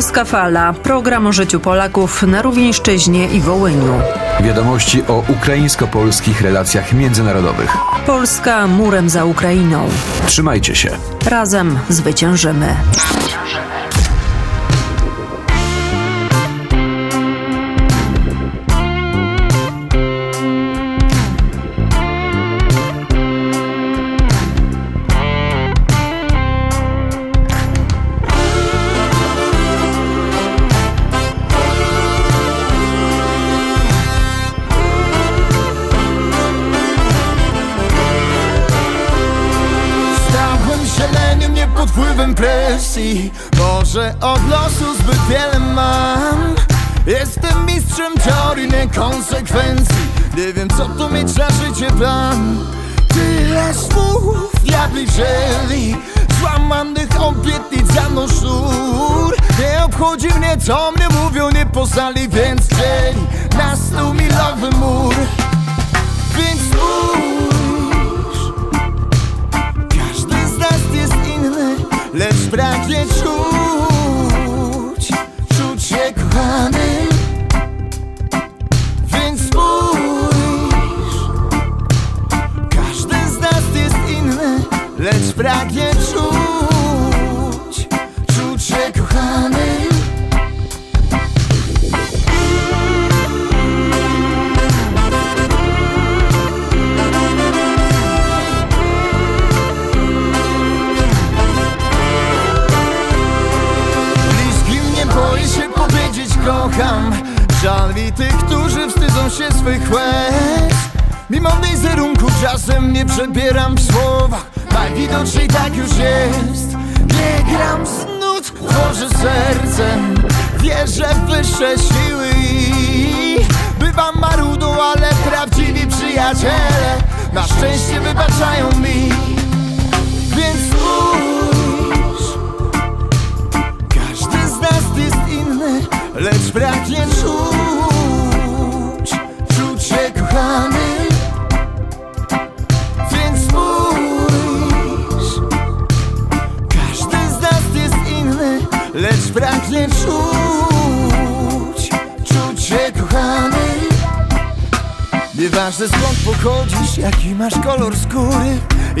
Polska Fala. Program o życiu Polaków na Rówieńszczyźnie i Wołyniu. Wiadomości o ukraińsko-polskich relacjach międzynarodowych. Polska murem za Ukrainą. Trzymajcie się. Razem zwyciężymy. Stałem presji Może od losu zbyt wiele mam. Jestem mistrzem teorii, nie konsekwencji. Nie wiem co to mieć na życie plan. Tyle słów diabli wzięli. Złamanych obietnic za mną Nie obchodzi mnie co mnie mówią, nie poznali Więc dzieli na stu milowy mur. Więc spójrz lecz pragnie czuć, czuć się kochanym. Więc spójrz, każdy z nas jest inny, lecz pragnie kocham Żal mi tych, którzy wstydzą się swych łez. Mimo wizerunku czasem nie przebieram w słowach Najwidoczniej tak już jest. Nie gram z nut, tworzę sercem Wierzę w wyższe siły Bywam marudą, ale prawdziwi przyjaciele Na szczęście wybaczają mi lecz pragnie czuć, czuć się kochany. Więc spójrz, każdy z nas jest inny, lecz pragnie czuć, czuć się kochany. Nieważne skąd pochodzisz, jaki masz kolor skóry.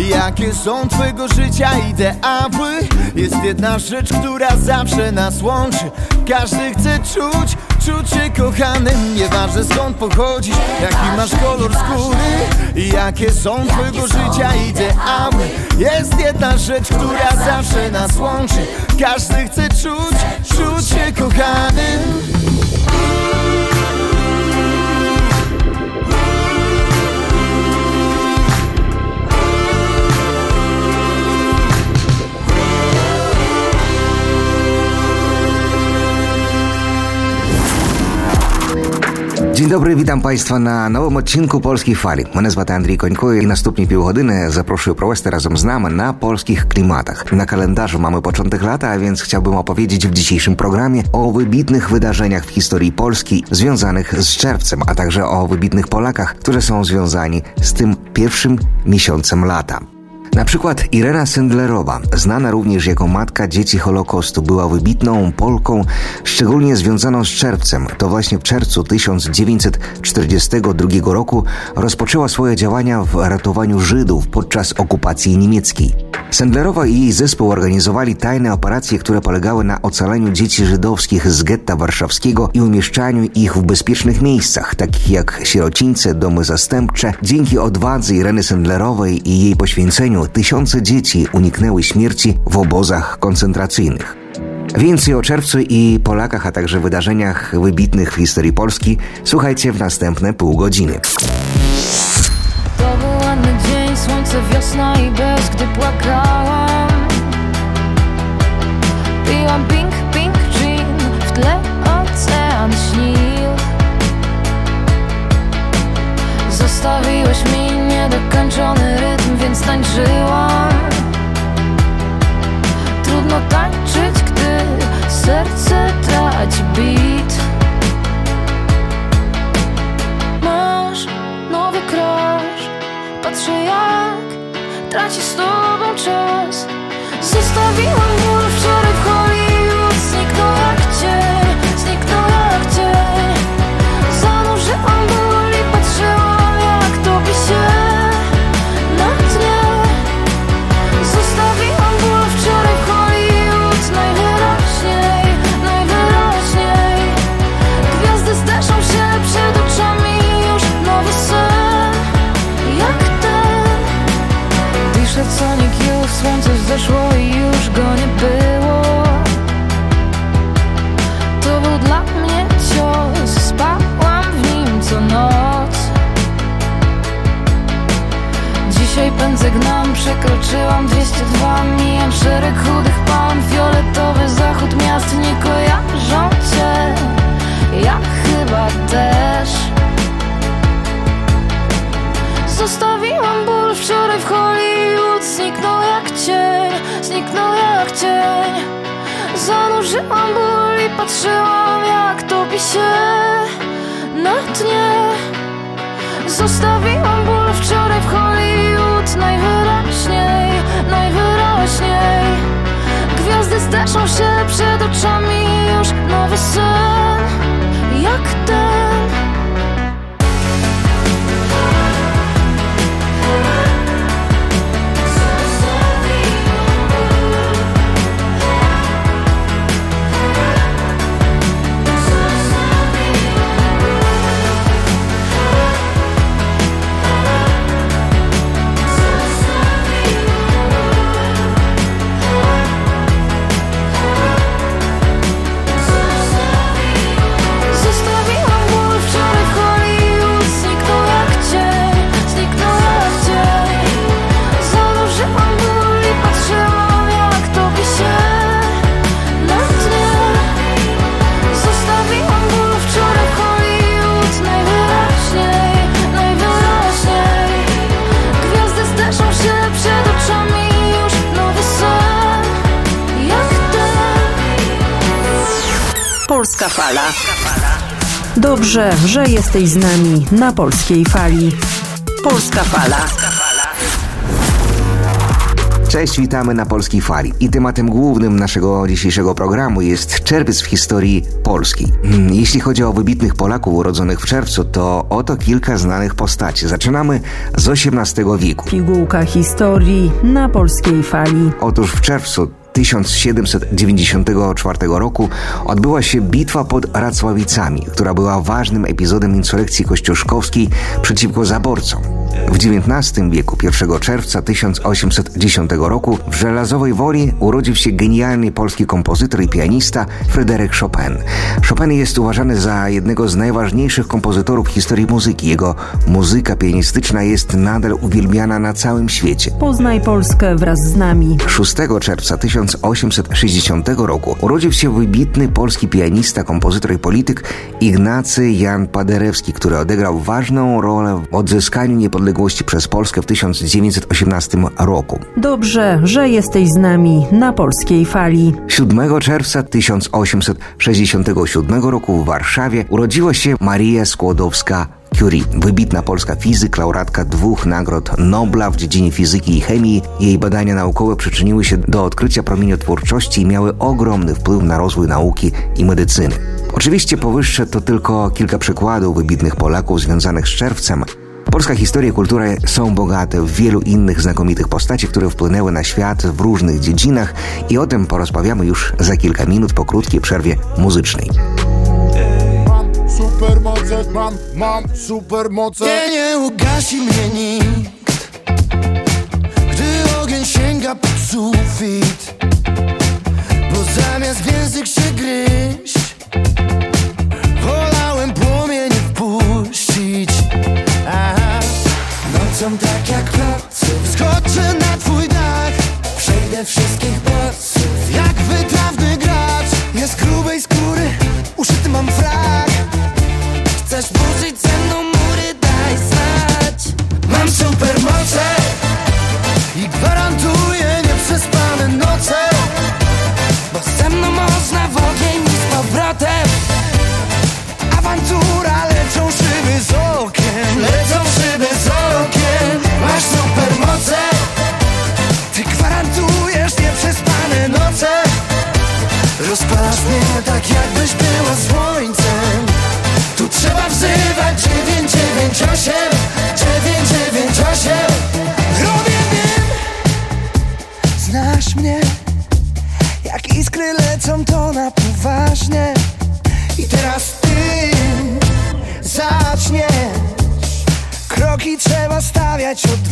Jakie są twojego życia ideały? Jest jedna rzecz, która zawsze nas łączy. Każdy chce czuć, czuć się kochanym. Nieważne skąd pochodzisz, jaki masz kolor skóry. Jakie są twojego życia ideały? Jest jedna rzecz, która zawsze nas łączy. Każdy chce czuć, czuć się kochanym Dzień dobry, witam Państwa na новому odcinku Польській фалі. Мене звати Андрій Конько і наступні півгодини запрошую провести разом з нами на polskich klimatach. Na kalendarzu mamy początek lata, a więc chciałbym opowiedzieć w dzisiejszym programie o wybitnych wydarzeniach w historii Polski związanych z czerwcem, a także o wybitnych Polakach, którzy są związani z tym pierwszym miesiącem lata. Na przykład Irena Sendlerowa, znana również jako matka dzieci Holokaustu, była wybitną Polką, szczególnie związaną z czerwcem. To właśnie w czerwcu 1942 roku rozpoczęła swoje działania w ratowaniu Żydów podczas okupacji niemieckiej. Sendlerowa i jej zespół organizowali tajne operacje, które polegały na ocaleniu dzieci żydowskich z getta warszawskiego i umieszczaniu ich w bezpiecznych miejscach, takich jak sierocińce, domy zastępcze. Dzięki odwadze Ireny Sendlerowej i jej poświęceniu tysiące dzieci uniknęły śmierci w obozach koncentracyjnych. Więcej o czerwcu i Polakach, a także wydarzeniach wybitnych w historii Polski słuchajcie w następne pół godziny. To był ładny dzień, słońce, wiosna i bez, gdy płakałam Piłam pink, pink gin, w tle ocean śnił Zostawiłeś mi niedokończony rytm, więc tańczyłam Przekroczyłam 202 Mijam szereg chudych palm Fioletowy zachód miast nie kojarzą cię Ja chyba też. Zostawiłam ból wczoraj w Hollywood Zniknął jak cień, zniknął jak cień. Zanurzyłam ból i patrzyłam jak topi się na dnie. Zostawiłam ból wczoraj w Hollywood Najwyraźniej, najwyraźniej Gwiazdy steszą się przed oczami Już nowy sen. Jak ten Dobrze, że jesteś z nami na polskiej fali. Polska Fala. Cześć, witamy na Polskiej Fali. I tematem głównym naszego dzisiejszego programu jest czerwiec w historii Polski. Hmm, Jeśli chodzi o wybitnych Polaków urodzonych w czerwcu, to oto kilka znanych postaci. Zaczynamy z XVIII wieku. Pigułka historii na polskiej fali. Otóż w czerwcu 1794 roku odbyła się bitwa pod Racławicami, która była ważnym epizodem insurekcji kościuszkowskiej przeciwko zaborcom. W XIX wieku, 1 czerwca 1810 roku, w Żelazowej Woli urodził się genialny polski kompozytor i pianista Fryderyk Chopin. Chopin jest uważany za jednego z najważniejszych kompozytorów w historii muzyki. Jego muzyka pianistyczna jest nadal uwielbiana na całym świecie. Poznaj Polskę wraz z nami. 6 czerwca 1860 roku urodził się wybitny polski pianista, kompozytor i polityk Ignacy Jan Paderewski, który odegrał ważną rolę w odzyskaniu niepodległości przez Polskę w 1918 roku. Dobrze, że jesteś z nami na polskiej fali. 7 czerwca 1867 roku w Warszawie urodziła się Maria Skłodowska Curie, wybitna polska fizyk, laureatka dwóch nagród Nobla w dziedzinie fizyki i chemii. Jej badania naukowe przyczyniły się do odkrycia promieniotwórczości i miały ogromny wpływ na rozwój nauki i medycyny. Oczywiście powyższe to tylko kilka przykładów wybitnych Polaków związanych z czerwcem. Polska historia i kultura są bogate w wielu innych znakomitych postaci, które wpłynęły na świat w różnych dziedzinach i o tym porozmawiamy już za kilka minut po krótkiej przerwie muzycznej. Mam mam, supermoce Nie, nie ugasi mnie nikt Gdy ogień sięga pod sufit Bo zamiast w język się gryźć Wolałem płomień wpuścić Aha. Nocą tak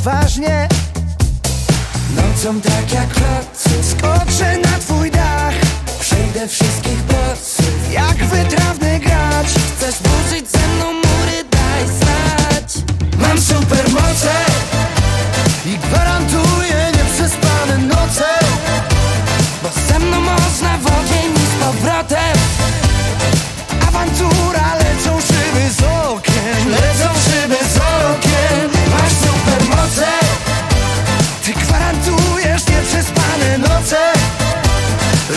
odważnie Nocą tak jak klocy Skoczę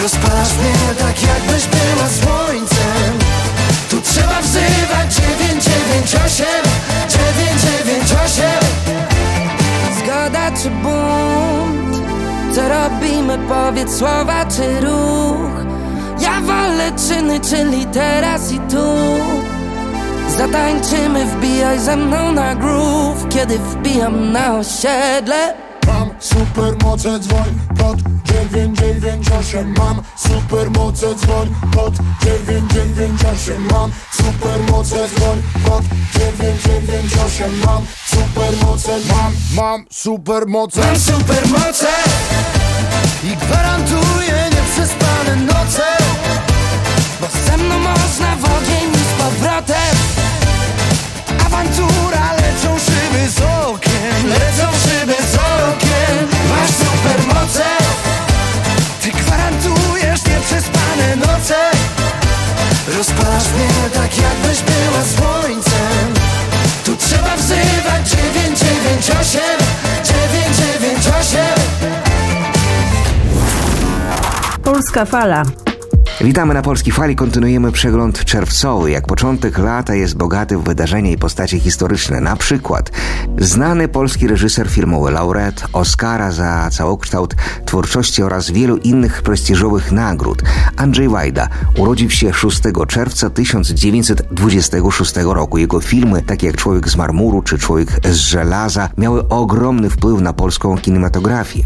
Rozpalasz mnie tak jakbyś była słońcem Tu trzeba wzywać 998 998 Zgoda czy bunt? Co robimy? Powiedz słowa czy ruch? Ja wolę czyny, czyli teraz i tu Zatańczymy, wbijaj ze mną na groove Kiedy wbijam na osiedle supermoce, dzwoń pod 998 Mam supermoce, dzwoń pod 998 Mam supermoce, dzwoń pod 998 Mam supermoce, mam, mam supermoce. Mam supermoce I gwarantuję nieprzespane noce Bo ze mną można w ogień z powrotem. Awantura, lecą szyby z Lecą Rozpalasz mnie tak jakbyś była słońcem. Tu trzeba wzywać 998 998 Polska fala. Witamy na Polskiej Fali, kontynuujemy przegląd czerwcowy. Jak początek lata jest bogaty w wydarzenia i postacie historyczne. Na przykład znany polski reżyser filmowy, laureat Oscara za całokształt twórczości oraz wielu innych prestiżowych nagród. Andrzej Wajda urodził się 6 czerwca 1926 roku. Jego filmy, takie jak Człowiek z marmuru czy Człowiek z żelaza, miały ogromny wpływ na polską kinematografię.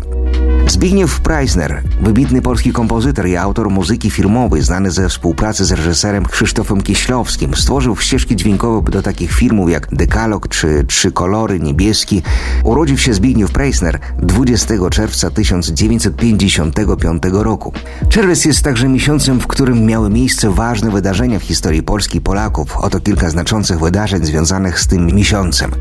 Zbigniew Preisner, wybitny polski kompozytor i autor muzyki filmowej, znany ze współpracy z reżyserem Krzysztofem Kieślowskim, stworzył ścieżki dźwiękowe do takich filmów jak Dekalog czy Trzy kolory, Niebieski. Urodził się Zbigniew Preisner 20 czerwca 1955 roku. Czerwiec jest także miesiącem, w którym miały miejsce ważne wydarzenia w historii Polski i Polaków. Oto kilka znaczących wydarzeń związanych z tym miesiącem.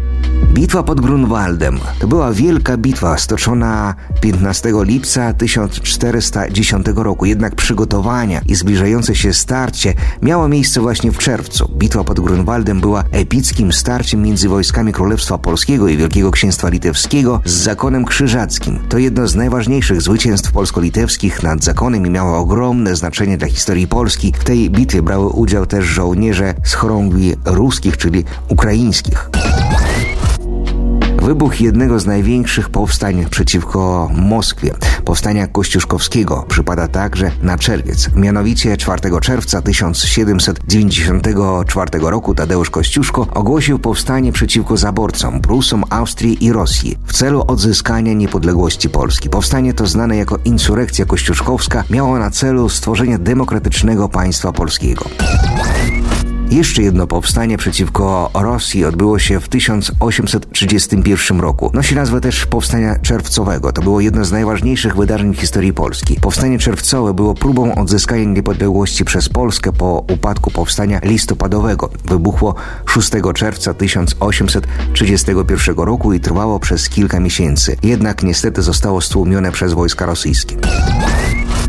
Bitwa pod Grunwaldem to była wielka bitwa stoczona 15 lipca 1410 roku, jednak przygotowania i zbliżające się starcie miało miejsce właśnie w czerwcu. Bitwa pod Grunwaldem była epickim starciem między wojskami Królestwa Polskiego i Wielkiego Księstwa Litewskiego z zakonem krzyżackim. To jedno z najważniejszych zwycięstw polsko-litewskich nad zakonem i miało ogromne znaczenie dla historii Polski. W tej bitwie brały udział też żołnierze z chorągwi ruskich, czyli ukraińskich. Wybuch jednego z największych powstań przeciwko Moskwie, powstania kościuszkowskiego, przypada także na czerwiec. Mianowicie 4 czerwca 1794 roku Tadeusz Kościuszko ogłosił powstanie przeciwko zaborcom, Prusom, Austrii i Rosji w celu odzyskania niepodległości Polski. Powstanie to znane jako insurekcja kościuszkowska miało na celu stworzenie demokratycznego państwa polskiego. Jeszcze jedno powstanie przeciwko Rosji odbyło się w 1831 roku. Nosi nazwę też Powstania Czerwcowego. To było jedno z najważniejszych wydarzeń w historii Polski. Powstanie czerwcowe było próbą odzyskania niepodległości przez Polskę po upadku powstania listopadowego. Wybuchło 6 czerwca 1831 roku i trwało przez kilka miesięcy. Jednak niestety zostało stłumione przez wojska rosyjskie.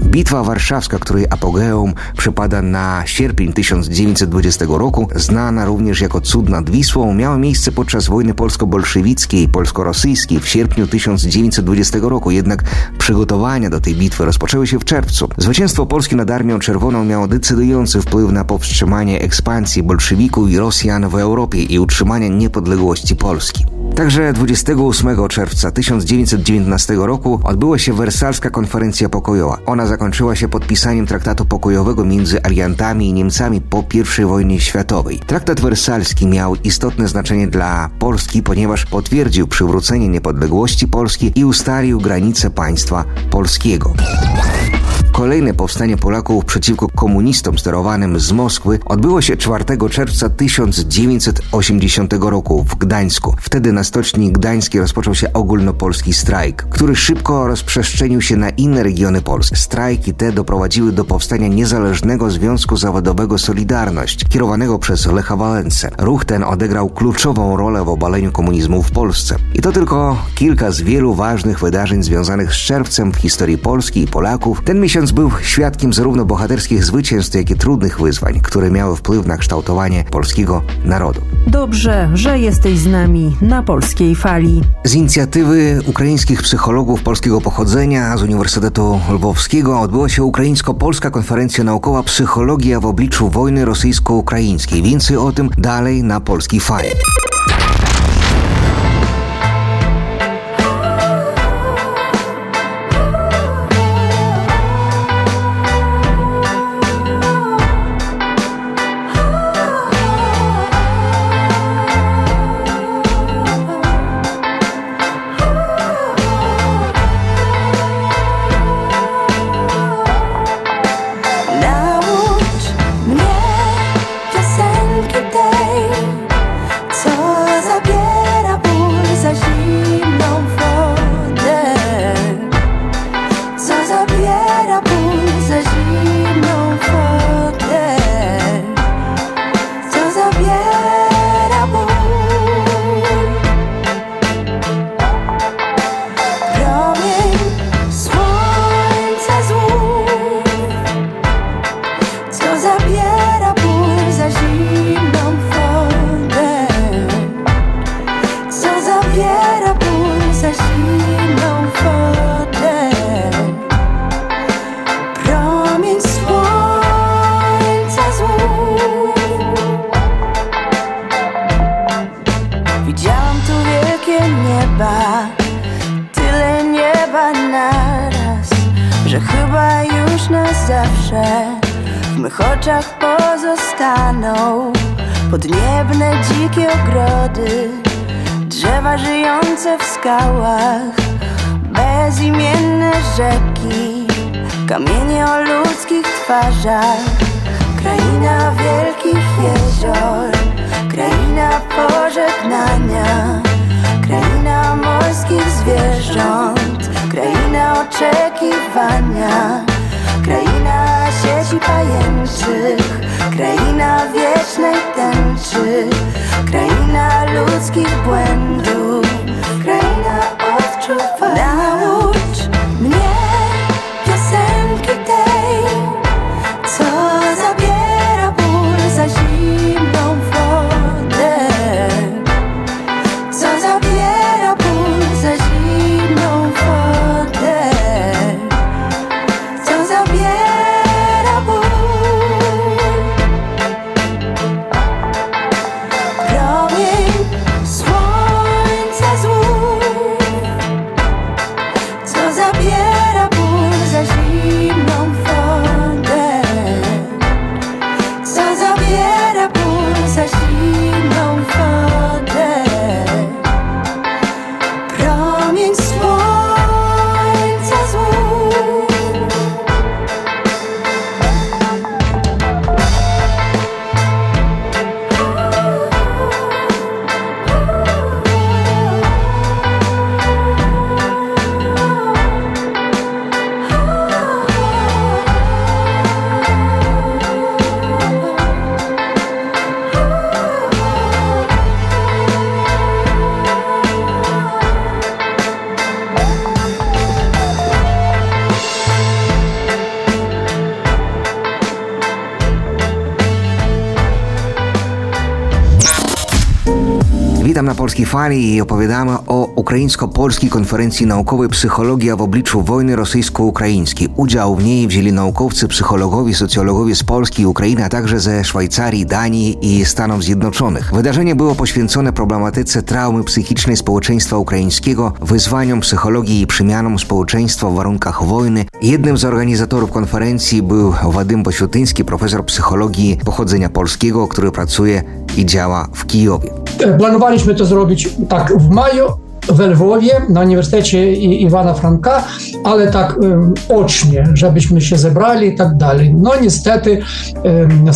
Bitwa warszawska, której apogeum przypada na sierpień 1920 roku, znana również jako Cud nad Wisłą, miała miejsce podczas wojny polsko-bolszewickiej i polsko-rosyjskiej w sierpniu 1920 roku, jednak przygotowania do tej bitwy rozpoczęły się w czerwcu. Zwycięstwo Polski nad Armią Czerwoną miało decydujący wpływ na powstrzymanie ekspansji bolszewików i Rosjan w Europie i utrzymanie niepodległości Polski. Także 28 czerwca 1919 roku odbyła się wersalska konferencja pokojowa. Ona zakończyła się podpisaniem traktatu pokojowego między aliantami i Niemcami po I wojnie światowej. Traktat wersalski miał istotne znaczenie dla Polski, ponieważ potwierdził przywrócenie niepodległości Polski i ustalił granice państwa polskiego. Kolejne powstanie Polaków przeciwko komunistom sterowanym z Moskwy odbyło się 4 czerwca 1980 roku w Gdańsku. Wtedy na stoczni gdańskiej rozpoczął się ogólnopolski strajk, który szybko rozprzestrzenił się na inne regiony Polski. Strajki te doprowadziły do powstania Niezależnego Związku Zawodowego Solidarność, kierowanego przez Lecha Wałęsę. Ruch ten odegrał kluczową rolę w obaleniu komunizmu w Polsce. I to tylko kilka z wielu ważnych wydarzeń związanych z czerwcem w historii Polski i Polaków. Ten miesiąc ksiądz był świadkiem zarówno bohaterskich zwycięstw, jak i trudnych wyzwań, które miały wpływ na kształtowanie polskiego narodu. Dobrze, że jesteś z nami na polskiej fali. Z inicjatywy ukraińskich psychologów polskiego pochodzenia z Uniwersytetu Lwowskiego odbyła się ukraińsko-polska konferencja naukowa Psychologia w obliczu wojny rosyjsko-ukraińskiej. Więcej o tym dalej na polskiej fali. Pożegnania Kraina morskich zwierząt Kraina oczekiwania. Kraina sieci pajęczych Kraina wiecznej tęczy. Kraina ludzkich błędów Witam na Polskiej Ukraińsko-polskiej konferencji naukowej Psychologia w obliczu wojny rosyjsko-ukraińskiej. Udział w niej wzięli naukowcy, psychologowie, socjologowie z Polski i Ukrainy, a także ze Szwajcarii, Danii i Stanów Zjednoczonych. Wydarzenie było poświęcone problematyce traumy psychicznej społeczeństwa ukraińskiego, wyzwaniom psychologii i przemianom społeczeństwa w warunkach wojny. Jednym z organizatorów konferencji był Wadym Posiutyński, profesor psychologii pochodzenia polskiego, który pracuje i działa w Kijowie. Planowaliśmy to zrobić tak w maju w Lwowie na Uniwersytecie Iwana Franka, ale tak ocznie, żebyśmy się zebrali i tak dalej. No niestety,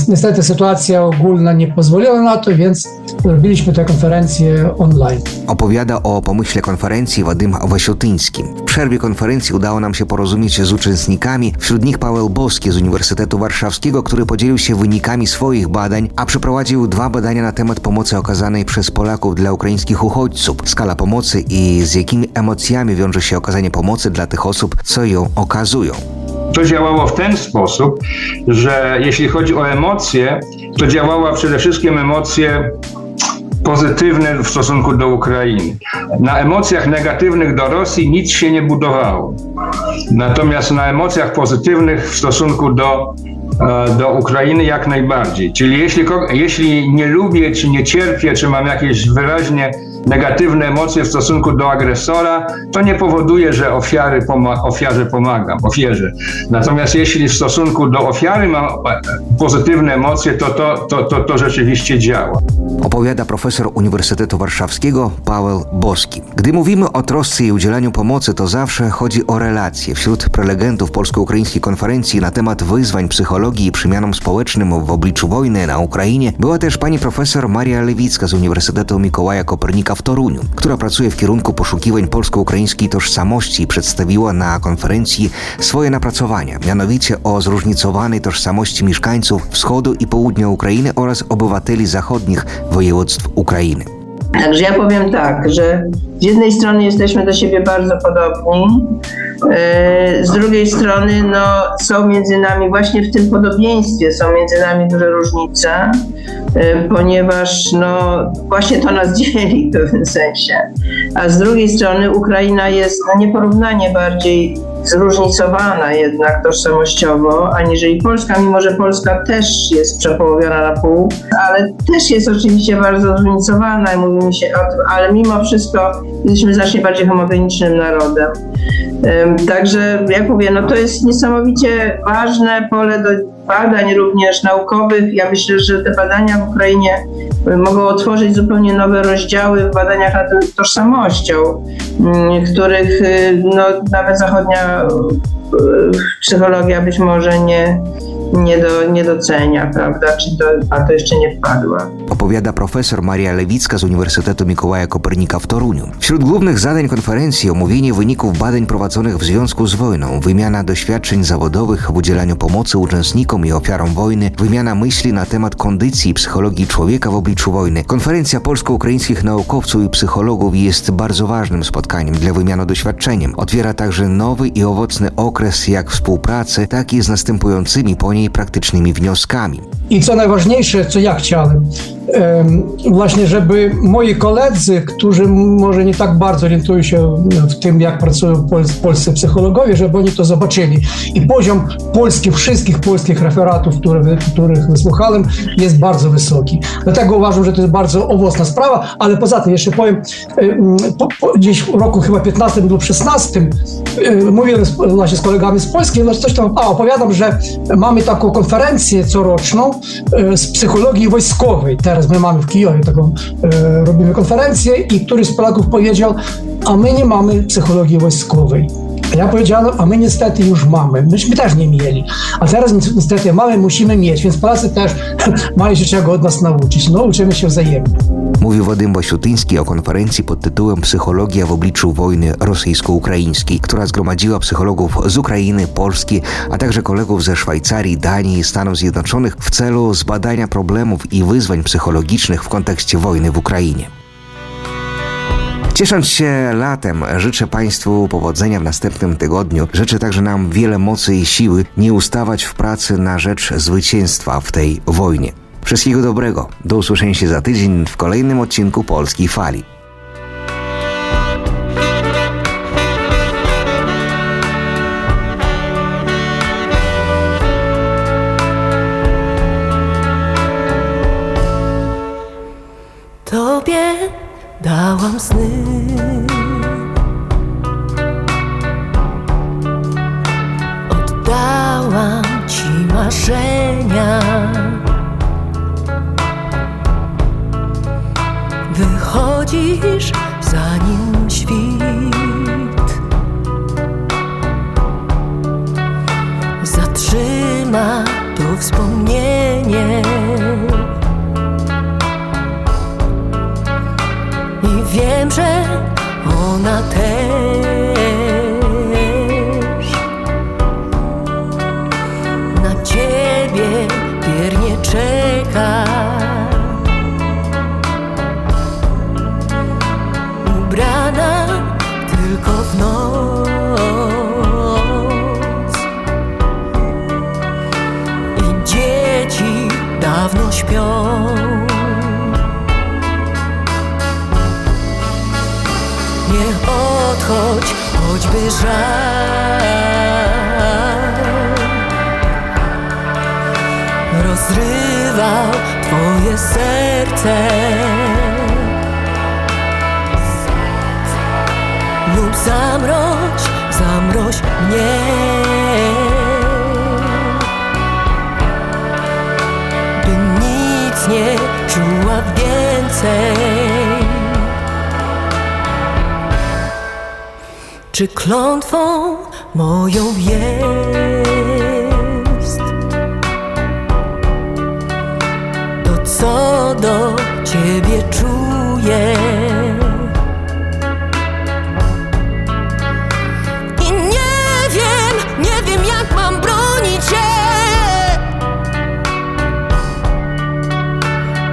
niestety sytuacja ogólna nie pozwoliła na to, więc robiliśmy tę konferencję online. Opowiada o pomyśle konferencji Wadym Wasiutyński. Przerwie konferencji udało nam się porozumieć z uczestnikami, wśród nich Paweł Boski z Uniwersytetu Warszawskiego, który podzielił się wynikami swoich badań, a przeprowadził dwa badania na temat pomocy okazanej przez Polaków dla ukraińskich uchodźców, skala pomocy i z jakimi emocjami wiąże się okazanie pomocy dla tych osób, co ją okazują. to działało w ten sposób, że jeśli chodzi o emocje, to działała przede wszystkim emocje pozytywne w stosunku do Ukrainy. Na emocjach negatywnych do Rosji nic się nie budowało. Natomiast na emocjach pozytywnych w stosunku do, e, do Ukrainy jak najbardziej. Czyli jeśli, jeśli nie lubię, czy nie cierpię, czy mam jakieś wyraźnie negatywne emocje w stosunku do agresora, to nie powoduje, że ofiary poma- ofiarze pomagam, ofierze. Natomiast jeśli w stosunku do ofiary mam e, pozytywne emocje, to to, to, to, to rzeczywiście działa. Opowiada profesor Uniwersytetu Warszawskiego Paweł Boski. Gdy mówimy o trosce i udzielaniu pomocy, to zawsze chodzi o relacje. Wśród prelegentów polsko-ukraińskiej konferencji na temat wyzwań psychologii i przemianom społecznym w obliczu wojny na Ukrainie była też pani profesor Maria Lewicka z Uniwersytetu Mikołaja Kopernika w Toruniu, która pracuje w kierunku poszukiwań polsko-ukraińskiej tożsamości i przedstawiła na konferencji swoje napracowania, mianowicie o zróżnicowanej tożsamości mieszkańców wschodu i południa Ukrainy oraz obywateli zachodnich województw Ukrainy. Także ja powiem tak, że z jednej strony jesteśmy do siebie bardzo podobni, z drugiej strony no, są między nami właśnie w tym podobieństwie, są między nami duże różnice, e, ponieważ no, właśnie to nas dzieli w pewnym sensie. A z drugiej strony Ukraina jest no, nieporównanie bardziej zróżnicowana jednak tożsamościowo, aniżeli Polska, mimo że Polska też jest przepołowiona na pół, ale też jest oczywiście bardzo zróżnicowana, mówi mi się o tym, ale mimo wszystko jesteśmy znacznie bardziej homogenicznym narodem. Także jak mówię, no to jest niesamowicie ważne pole do badań również naukowych. Ja myślę, że te badania w Ukrainie y, mogą otworzyć zupełnie nowe rozdziały w badaniach nad tożsamością, mm, których y, no, nawet zachodnia y, psychologia być może nie, nie, do, nie docenia, prawda? Czy to, a to jeszcze nie wpadła. Opowiada profesor Maria Lewicka z Uniwersytetu Mikołaja Kopernika w Toruniu. Wśród głównych zadań konferencji omówienie wyników badań prowadzonych w związku z wojną, wymiana doświadczeń zawodowych w udzielaniu pomocy uczestnikom i ofiarom wojny, wymiana myśli na temat kondycji i psychologii człowieka w obliczu wojny. Konferencja polsko-ukraińskich naukowców i psychologów jest bardzo ważnym spotkaniem dla wymiany doświadczeniem. Otwiera także nowy i owocny okres jak współpracy, tak i z następującymi po niej praktycznymi wnioskami. I co najważniejsze, co ja chciałem, em, właśnie, żeby moi koledzy, którzy może nie tak bardzo orientują się w tym, jak pracują pol, polscy psychologowie, żeby oni to zobaczyli. I poziom polskich, wszystkich polskich referatów, które, których wysłuchałem, jest bardzo wysoki. Dlatego uważam, że to jest bardzo owocna sprawa, ale poza tym jeszcze powiem, em, po, po, gdzieś w roku chyba 15 lub 16 em, mówiłem z, właśnie z kolegami z Polski, no coś tam, a opowiadam, że mamy taką konferencję coroczną e, z psychologii wojskowej. Teraz my mamy w Kijowie taką, e, robimy konferencję i któryś z Polaków powiedział, a my nie mamy psychologii wojskowej. Ja powiedziałem, a my niestety już mamy. Myśmy też nie mieli. A teraz ni- niestety mamy, musimy mieć, więc Polacy też mają się czego od nas nauczyć. No, uczymy się wzajemnie. Mówił Wadym Basiutyński o konferencji pod tytułem Psychologia w obliczu wojny rosyjsko-ukraińskiej, która zgromadziła psychologów z Ukrainy, Polski, a także kolegów ze Szwajcarii, Danii i Stanów Zjednoczonych w celu zbadania problemów i wyzwań psychologicznych w kontekście wojny w Ukrainie. Ciesząc się latem, życzę Państwu powodzenia w następnym tygodniu. Życzę także nam wiele mocy i siły nie ustawać w pracy na rzecz zwycięstwa w tej wojnie. Wszystkiego dobrego. Do usłyszenia się za tydzień w kolejnym odcinku Polskiej Fali. Żal rozrywał Twoje serce lub zamroź, zamroź mnie. Bym nic nie czuła więcej. Czy klątwą moją jest to, co do ciebie czuję? I nie wiem, nie wiem, jak mam bronić się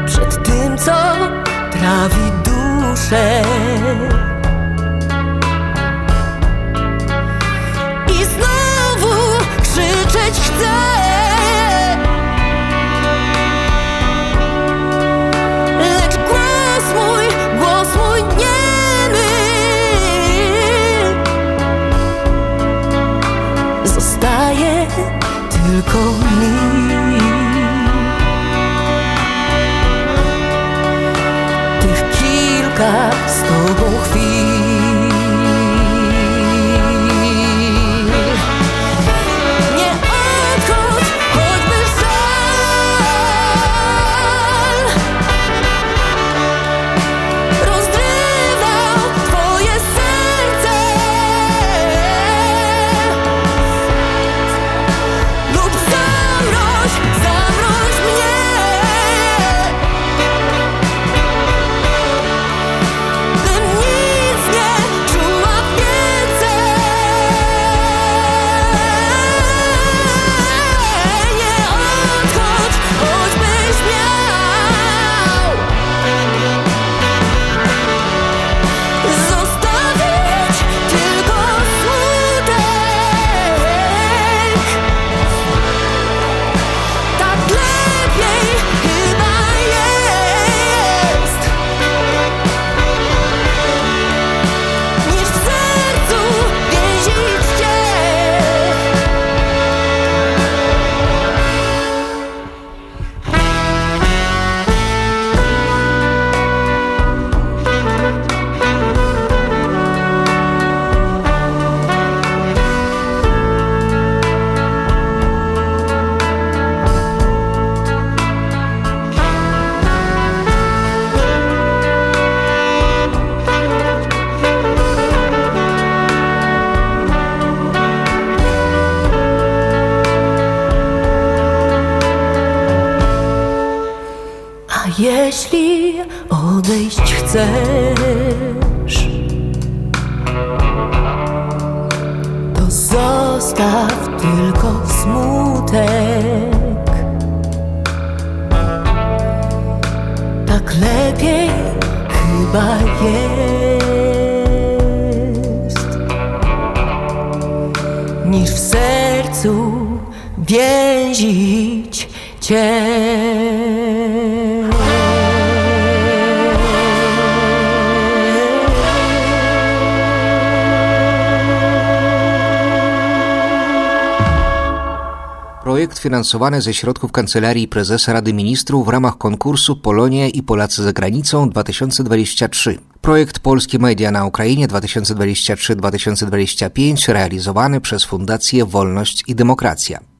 przed tym, co trawi duszę. Tylko mi Tych kilka z tobą chwil jeśli odejść chcesz, to zostaw tylko smutek. Tak lepiej chyba jest, niż w sercu więzić cię. Projekt finansowany ze środków Kancelarii Prezesa Rady Ministrów w ramach konkursu Polonia i Polacy za granicą 2023. Projekt Polskie Media na Ukrainie 2023-2025 realizowany przez Fundację Wolność i Demokracja.